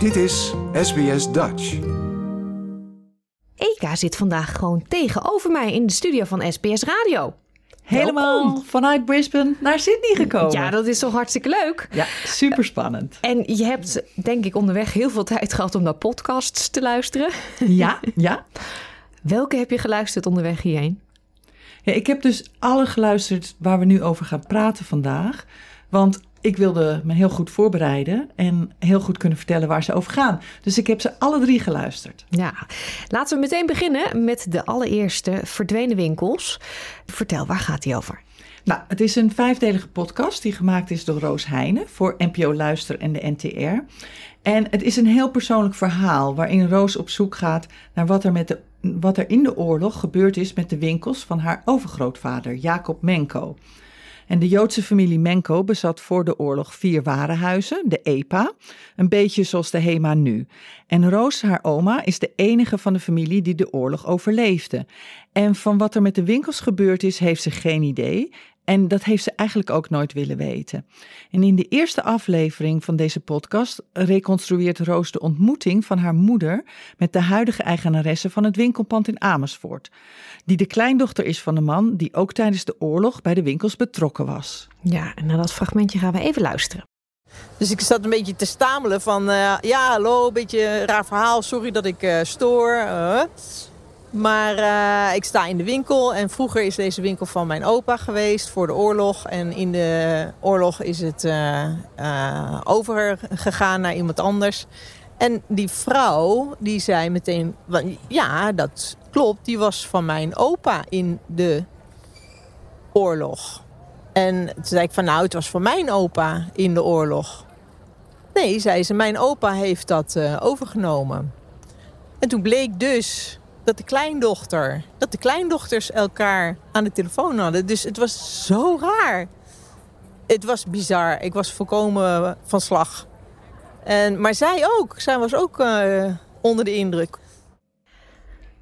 Dit is SBS Dutch. Eka zit vandaag gewoon tegenover mij in de studio van SBS Radio. Helemaal Welkom. vanuit Brisbane naar Sydney gekomen. Ja, dat is toch hartstikke leuk. Ja, super spannend. En je hebt denk ik onderweg heel veel tijd gehad om naar podcasts te luisteren. Ja, ja. Welke heb je geluisterd onderweg hierheen? ja. Ik heb dus alle geluisterd waar we nu over gaan praten vandaag. Want ik wilde me heel goed voorbereiden en heel goed kunnen vertellen waar ze over gaan. Dus ik heb ze alle drie geluisterd. Ja, laten we meteen beginnen met de allereerste verdwenen winkels. Vertel, waar gaat die over? Nou, het is een vijfdelige podcast die gemaakt is door Roos Heijnen voor NPO Luister en de NTR. En het is een heel persoonlijk verhaal waarin Roos op zoek gaat naar wat er, met de, wat er in de oorlog gebeurd is met de winkels van haar overgrootvader Jacob Menko. En de Joodse familie Menko bezat voor de oorlog vier warenhuizen, de EPA, een beetje zoals de HEMA nu. En Roos, haar oma, is de enige van de familie die de oorlog overleefde. En van wat er met de winkels gebeurd is, heeft ze geen idee. En dat heeft ze eigenlijk ook nooit willen weten. En in de eerste aflevering van deze podcast reconstrueert Roos de ontmoeting van haar moeder met de huidige eigenaresse van het winkelpand in Amersfoort, die de kleindochter is van de man die ook tijdens de oorlog bij de winkels betrokken was. Ja, en naar dat fragmentje gaan we even luisteren. Dus ik zat een beetje te stamelen van... eh, ja, hallo, een beetje een raar verhaal. Sorry dat ik eh, stoor. eh. Maar eh, ik sta in de winkel. En vroeger is deze winkel van mijn opa geweest voor de oorlog. En in de oorlog is het eh, eh, overgegaan naar iemand anders. En die vrouw, die zei meteen... van, Ja, dat klopt. Die was van mijn opa in de oorlog. En toen zei ik van nou, het was voor mijn opa in de oorlog. Nee, zei ze, mijn opa heeft dat overgenomen. En toen bleek dus dat de kleindochter, dat de kleindochters elkaar aan de telefoon hadden. Dus het was zo raar. Het was bizar. Ik was volkomen van slag. En, maar zij ook. Zij was ook eh, onder de indruk.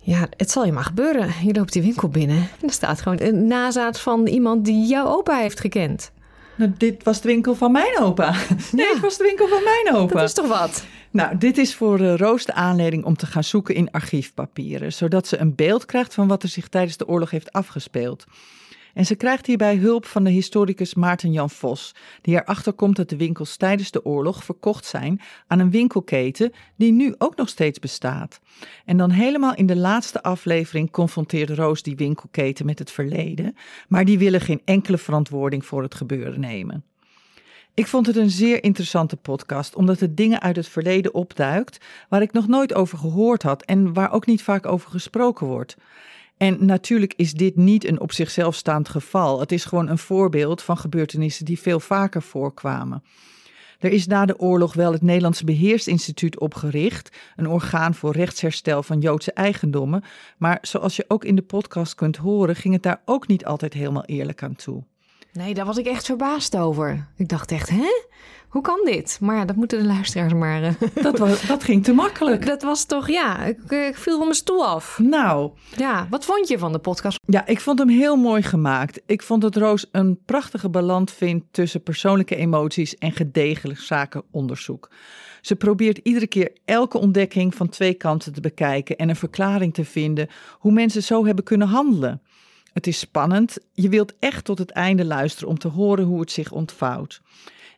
Ja, het zal je maar gebeuren. Je loopt die winkel binnen en er staat gewoon een nazaat van iemand die jouw opa heeft gekend. Nou, dit was de winkel van mijn opa. Nee, Ja. was de winkel van mijn opa. Dat is toch wat? Nou, dit is voor Roos de aanleiding om te gaan zoeken in archiefpapieren, zodat ze een beeld krijgt van wat er zich tijdens de oorlog heeft afgespeeld. En ze krijgt hierbij hulp van de historicus Maarten Jan Vos, die erachter komt dat de winkels tijdens de oorlog verkocht zijn aan een winkelketen die nu ook nog steeds bestaat. En dan helemaal in de laatste aflevering confronteert Roos die winkelketen met het verleden, maar die willen geen enkele verantwoording voor het gebeuren nemen. Ik vond het een zeer interessante podcast, omdat het dingen uit het verleden opduikt waar ik nog nooit over gehoord had en waar ook niet vaak over gesproken wordt. En natuurlijk is dit niet een op zichzelf staand geval. Het is gewoon een voorbeeld van gebeurtenissen die veel vaker voorkwamen. Er is na de oorlog wel het Nederlandse Beheersinstituut opgericht, een orgaan voor rechtsherstel van Joodse eigendommen, maar zoals je ook in de podcast kunt horen, ging het daar ook niet altijd helemaal eerlijk aan toe. Nee, daar was ik echt verbaasd over. Ik dacht echt, hè? Hoe kan dit? Maar ja, dat moeten de luisteraars maar... eh, Dat, was, dat ging te makkelijk. Dat was toch, ja, ik, ik viel van mijn stoel af. Nou, Ja, wat vond je van de podcast? Ja, ik vond hem heel mooi gemaakt. Ik vond dat Roos een prachtige balans vindt tussen persoonlijke emoties en gedegen zakenonderzoek. Ze probeert iedere keer elke ontdekking van twee kanten te bekijken en een verklaring te vinden hoe mensen zo hebben kunnen handelen. Het is spannend. Je wilt echt tot het einde luisteren om te horen hoe het zich ontvouwt.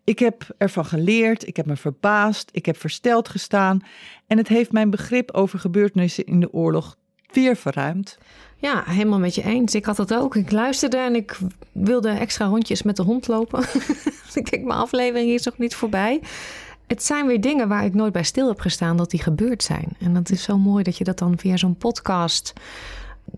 Ik heb ervan geleerd, ik heb me verbaasd, ik heb versteld gestaan en het heeft mijn begrip over gebeurtenissen in de oorlog weer verruimd. Ja, helemaal met je eens. Ik had dat ook. Ik luisterde en ik wilde extra rondjes met de hond lopen. ik denk, mijn aflevering is nog niet voorbij. Het zijn weer dingen waar ik nooit bij stil heb gestaan dat die gebeurd zijn. En dat is zo mooi dat je dat dan via zo'n podcast,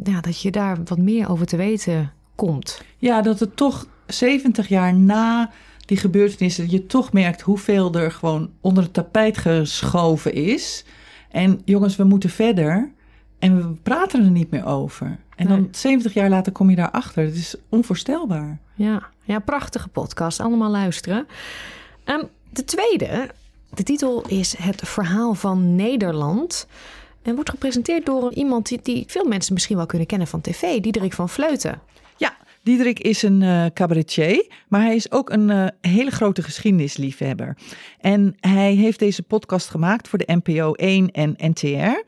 ja, dat je daar wat meer over te weten komt. Ja, dat het toch 70 jaar na die gebeurtenissen, je toch merkt hoeveel er gewoon onder het tapijt geschoven is. En jongens, we moeten verder. En we praten er niet meer over. En dan Nee. 70 jaar later kom je daarachter. Het is onvoorstelbaar. Ja, ja prachtige podcast. Allemaal luisteren. Ehm, de tweede, de titel is Het Verhaal van Nederland. En wordt gepresenteerd door iemand die, die veel mensen misschien wel kunnen kennen van tv, Diederik van Vleuten. Ja, Diederik is een uh, cabaretier, maar hij is ook een uh, hele grote geschiedenisliefhebber. En hij heeft deze podcast gemaakt voor de NPO 1 en NTR.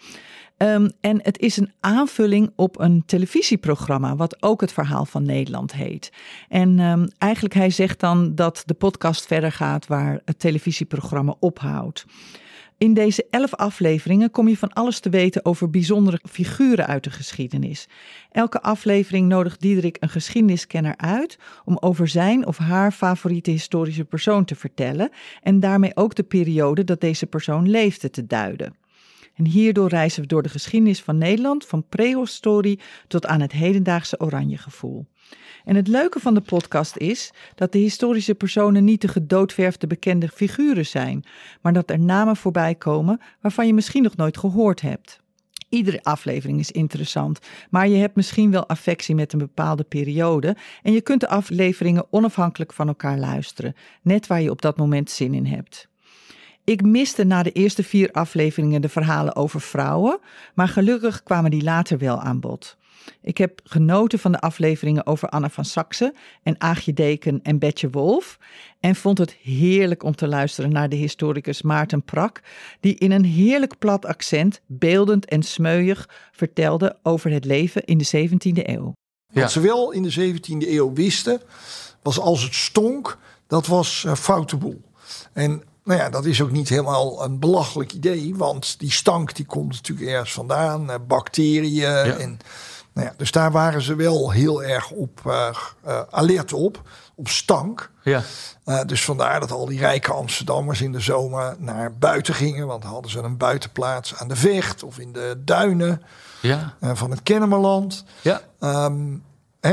Um, en het is een aanvulling op een televisieprogramma, wat ook het verhaal van Nederland heet. En um, eigenlijk hij zegt dan dat de podcast verder gaat waar het televisieprogramma ophoudt. In deze elf afleveringen kom je van alles te weten over bijzondere figuren uit de geschiedenis. Elke aflevering nodigt Diederik een geschiedeniskenner uit om over zijn of haar favoriete historische persoon te vertellen en daarmee ook de periode dat deze persoon leefde te duiden. En hierdoor reizen we door de geschiedenis van Nederland, van prehistorie tot aan het hedendaagse oranjegevoel. En het leuke van de podcast is dat de historische personen niet de gedoodverfde bekende figuren zijn, maar dat er namen voorbij komen waarvan je misschien nog nooit gehoord hebt. Iedere aflevering is interessant, maar je hebt misschien wel affectie met een bepaalde periode en je kunt de afleveringen onafhankelijk van elkaar luisteren, net waar je op dat moment zin in hebt. Ik miste na de eerste vier afleveringen de verhalen over vrouwen, maar gelukkig kwamen die later wel aan bod. Ik heb genoten van de afleveringen over Anna van Saxe en Aagje Deken en Betje Wolf. En vond het heerlijk om te luisteren naar de historicus Maarten Prak, die in een heerlijk plat accent, beeldend en smeuig, vertelde over het leven in de 17e eeuw. Wat ze wel in de 17e eeuw wisten, was als het stonk, dat was uh, foute boel. En nou ja, dat is ook niet helemaal een belachelijk idee, want die stank die komt natuurlijk ergens vandaan, uh, bacteriën en nou ja, dus daar waren ze wel heel erg op uh, uh, alert op, op stank. Ja. Uh, dus vandaar dat al die rijke Amsterdammers in de zomer naar buiten gingen. Want hadden ze een buitenplaats aan de Vecht of in de duinen ja. van het Kennemerland. Ja. Um,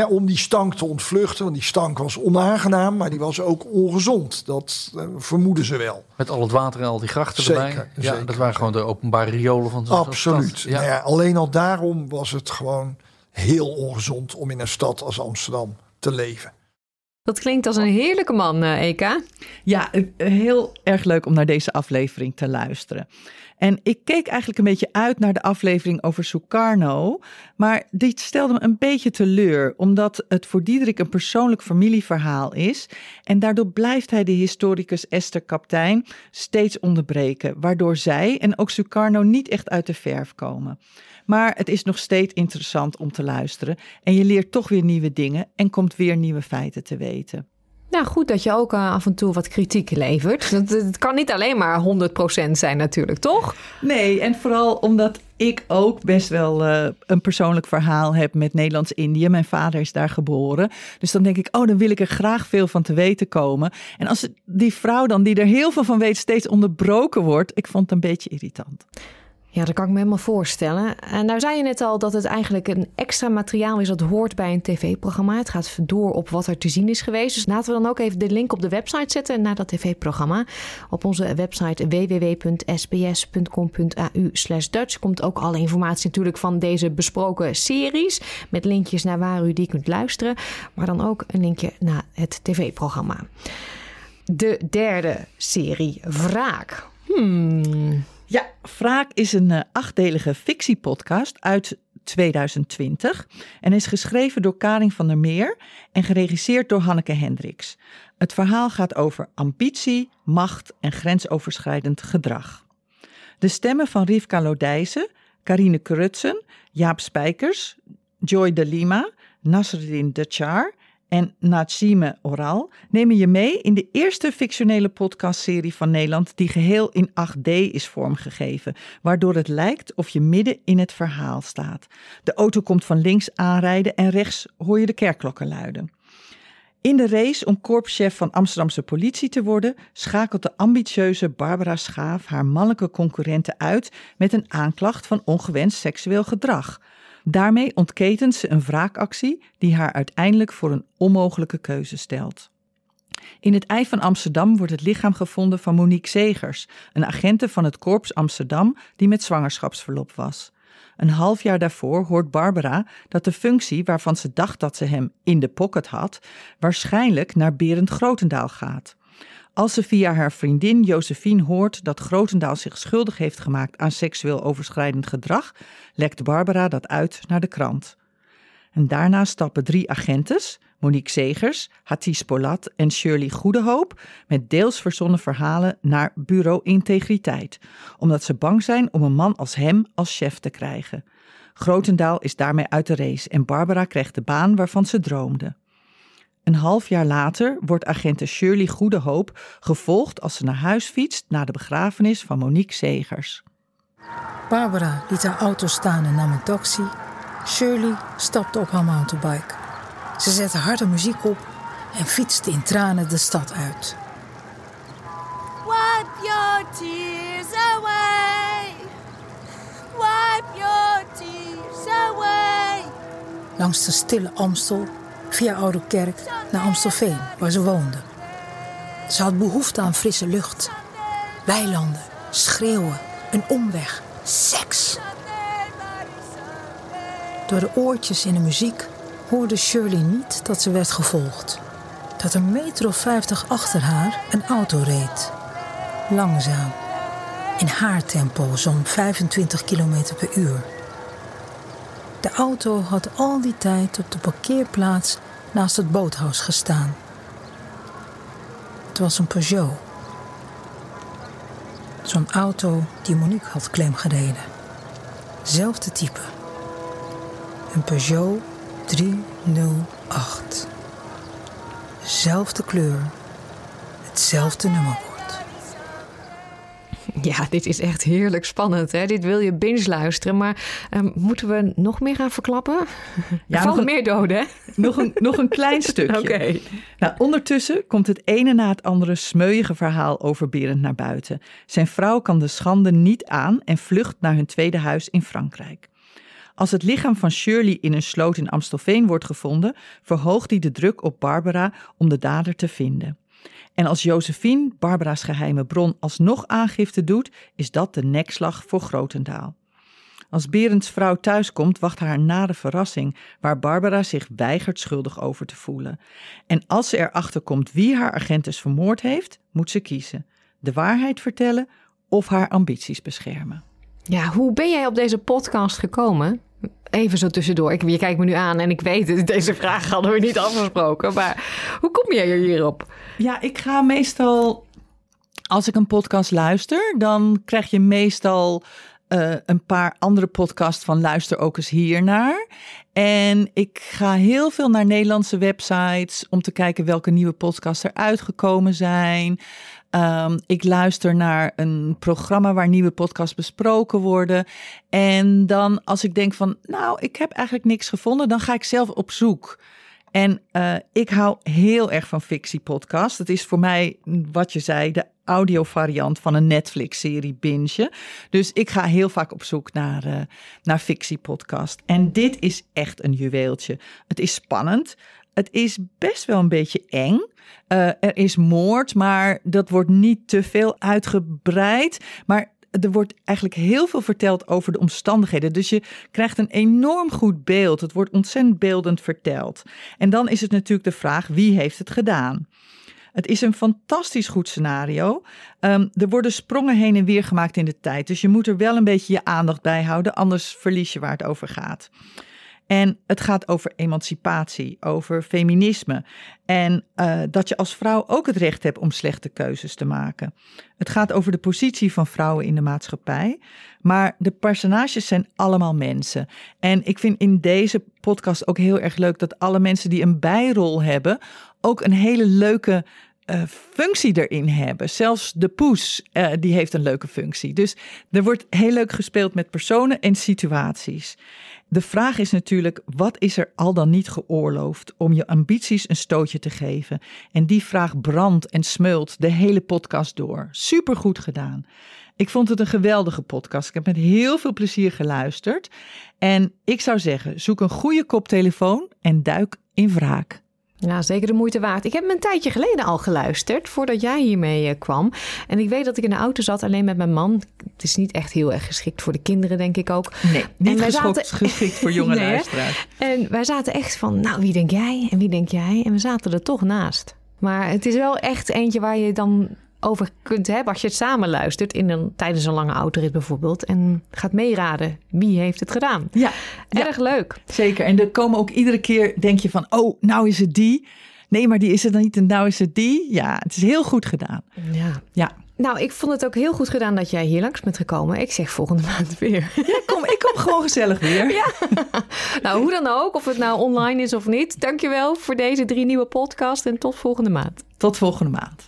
om die stank te ontvluchten. Want die stank was onaangenaam, maar die was ook ongezond. Dat vermoeden ze wel. Met al het water en al die grachten zeker, erbij. Ja, zeker. dat waren gewoon de openbare riolen van de Absoluut. Ja. Nou ja, alleen al daarom was het gewoon heel ongezond om in een stad als Amsterdam te leven. Dat klinkt als een heerlijke man, uh, Eka. Ja, heel erg leuk om naar deze aflevering te luisteren. En ik keek eigenlijk een beetje uit naar de aflevering over Sukarno. Maar die stelde me een beetje teleur, omdat het voor Diederik een persoonlijk familieverhaal is. En daardoor blijft hij de historicus Esther Kaptein steeds onderbreken, waardoor zij en ook Sukarno niet echt uit de verf komen. Maar het is nog steeds interessant om te luisteren. En je leert toch weer nieuwe dingen en komt weer nieuwe feiten te weten. Nou, goed dat je ook uh, af en toe wat kritiek levert. Het, het kan niet alleen maar 100% zijn natuurlijk, toch? Nee, en vooral omdat ik ook best wel uh, een persoonlijk verhaal heb met Nederlands-Indië. Mijn vader is daar geboren. Dus dan denk ik, oh, dan wil ik er graag veel van te weten komen. En als die vrouw dan, die er heel veel van weet, steeds onderbroken wordt, ik vond het een beetje irritant. Ja, dat kan ik me helemaal voorstellen. En nou zei je net al dat het eigenlijk een extra materiaal is dat hoort bij een tv-programma. Het gaat door op wat er te zien is geweest. Dus laten we dan ook even de link op de website zetten naar dat tv-programma. Op onze website www.sbs.com.au Dutch komt ook alle informatie natuurlijk van deze besproken series. Met linkjes naar waar u die kunt luisteren. Maar dan ook een linkje naar het tv-programma. De derde serie, Wraak. Hmm... Ja, Wraak is een uh, achtdelige fictiepodcast uit 2020 en is geschreven door Karin van der Meer en geregisseerd door Hanneke Hendricks. Het verhaal gaat over ambitie, macht en grensoverschrijdend gedrag. De stemmen van Rivka Lodijzen, Karine Krutsen, Jaap Spijkers, Joy de Lima, Nasreddin Dechar en Nazime Oral nemen je mee in de eerste fictionele podcastserie van Nederland die geheel in 8D is vormgegeven, waardoor het lijkt of je midden in het verhaal staat. De auto komt van links aanrijden en rechts hoor je de kerkklokken luiden. In de race om korpschef van Amsterdamse politie te worden, schakelt de ambitieuze Barbara Schaaf haar mannelijke concurrenten uit met een aanklacht van ongewenst seksueel gedrag. Daarmee ontketent ze een wraakactie die haar uiteindelijk voor een onmogelijke keuze stelt. In het ei van Amsterdam wordt het lichaam gevonden van Monique Zegers, een agente van het Korps Amsterdam die met zwangerschapsverlof was. Een half jaar daarvoor hoort Barbara dat de functie waarvan ze dacht dat ze hem in de pocket had, waarschijnlijk naar Berend Grotendaal gaat. Als ze via haar vriendin Josephine hoort dat Grotendaal zich schuldig heeft gemaakt aan seksueel overschrijdend gedrag, lekt Barbara dat uit naar de krant. En daarna stappen drie agentes, Monique Zegers, Hatis Polat en Shirley Goedehoop met deels verzonnen verhalen naar Bureau Integriteit, omdat ze bang zijn om een man als hem als chef te krijgen. Grotendaal is daarmee uit de race en Barbara krijgt de baan waarvan ze droomde. Een half jaar later wordt agente Shirley Goedehoop gevolgd als ze naar huis fietst na de begrafenis van Monique Zegers. Barbara liet haar auto staan en nam een taxi. Shirley stapte op haar mountainbike. Ze zette harde muziek op en fietste in tranen de stad uit. Wipe your tears away. Wipe your tears away. Langs de stille Amstel, via Oude Kerk, naar Amstelveen, waar ze woonde. Ze had behoefte aan frisse lucht. Weilanden, schreeuwen, een omweg, seks. Door de oortjes in de muziek hoorde Shirley niet dat ze werd gevolgd. Dat een meter of vijftig achter haar een auto reed. Langzaam. In haar tempo, zo'n 25 km per uur. De auto had al die tijd op de parkeerplaats naast het boothuis gestaan. Het was een Peugeot. Zo'n auto die Monique had klemgereden. Zelfde type. Een Peugeot 308. Zelfde kleur. Hetzelfde nummerbord. Ja, dit is echt heerlijk spannend. Hè? Dit wil je binge luisteren. Maar ehm, moeten we nog meer gaan verklappen? Ja, er vallen meer doden, hè? Nog een, nog een klein stukje. Oké. Nou, ondertussen komt het ene na het andere smeuïge verhaal over Berend naar buiten. Zijn vrouw kan de schande niet aan en vlucht naar hun tweede huis in Frankrijk. Als het lichaam van Shirley in een sloot in Amstelveen wordt gevonden, verhoogt hij de druk op Barbara om de dader te vinden. En als Josephine, Barbara's geheime bron, alsnog aangifte doet, is dat de nekslag voor Grotendaal. Als Berends vrouw thuiskomt, wacht haar een nare verrassing, waar Barbara zich weigert schuldig over te voelen. En als ze erachter komt wie haar agentes vermoord heeft, moet ze kiezen: de waarheid vertellen of haar ambities beschermen. Ja, hoe ben jij op deze podcast gekomen? Even zo tussendoor. Ik, je kijkt me nu aan en ik weet het. Deze vraag hadden we niet afgesproken. Maar hoe kom jij hierop? Ja, ik ga meestal, als ik een podcast luister, dan krijg je meestal eh, een paar andere podcasts van luister ook eens hiernaar. En ik ga heel veel naar Nederlandse websites om te kijken welke nieuwe podcasts er uitgekomen zijn. Ehm, ik luister naar een programma waar nieuwe podcasts besproken worden. En dan als ik denk van, nou, ik heb eigenlijk niks gevonden, dan ga ik zelf op zoek. En eh, ik hou heel erg van fictiepodcast. Het is voor mij, wat je zei, de audiovariant van een Netflix-serie binge. Dus ik ga heel vaak op zoek naar, eh naar fictiepodcast. En dit is echt een juweeltje. Het is spannend. Het is best wel een beetje eng. Eh, er is moord, maar dat wordt niet te veel uitgebreid. Maar er wordt eigenlijk heel veel verteld over de omstandigheden. Dus je krijgt een enorm goed beeld. Het wordt ontzettend beeldend verteld. En dan is het natuurlijk de vraag: wie heeft het gedaan? Het is een fantastisch goed scenario. Ehm, er worden sprongen heen en weer gemaakt in de tijd. Dus je moet er wel een beetje je aandacht bij houden, anders verlies je waar het over gaat. En het gaat over emancipatie, over feminisme. En eh, dat je als vrouw ook het recht hebt om slechte keuzes te maken. Het gaat over de positie van vrouwen in de maatschappij. Maar de personages zijn allemaal mensen. En ik vind in deze podcast ook heel erg leuk dat alle mensen die een bijrol hebben, ook een hele leuke eh, functie erin hebben. Zelfs de poes, eh, die heeft een leuke functie. Dus er wordt heel leuk gespeeld met personen en situaties. De vraag is natuurlijk, wat is er al dan niet geoorloofd om je ambities een stootje te geven? En die vraag brandt en smeult de hele podcast door. Supergoed gedaan. Ik vond het een geweldige podcast. Ik heb met heel veel plezier geluisterd. En ik zou zeggen, zoek een goede koptelefoon en duik in wraak. Ja, zeker de moeite waard. Ik heb hem een tijdje geleden al geluisterd, voordat jij hiermee eh, kwam. En ik weet dat ik in de auto zat, alleen met mijn man. Het is niet echt heel erg geschikt voor de kinderen, denk ik ook. Nee, niet wij geschokt- zaten- geschikt voor jonge Nee, luisteraars. En wij zaten echt van, nou, wie denk jij en wie denk jij? En we zaten er toch naast. Maar het is wel echt eentje waar je dan over kunt hebben als je het samen luistert in een, tijdens een lange autorit bijvoorbeeld. En gaat meeraden wie heeft het gedaan. Ja, ja, Erg leuk. zeker. En er komen ook iedere keer, denk je van, oh, nou is het die. Nee, maar die is het dan niet en nou is het die. Ja, het is heel goed gedaan. Ja. Ja, Nou, ik vond het ook heel goed gedaan dat jij hier langs bent gekomen. Ik zeg volgende maand weer. ja kom, ik kom gewoon gezellig weer. nou, hoe dan ook, of het nou online is of niet. Dankjewel voor deze drie nieuwe podcasts en tot volgende maand. Tot volgende maand.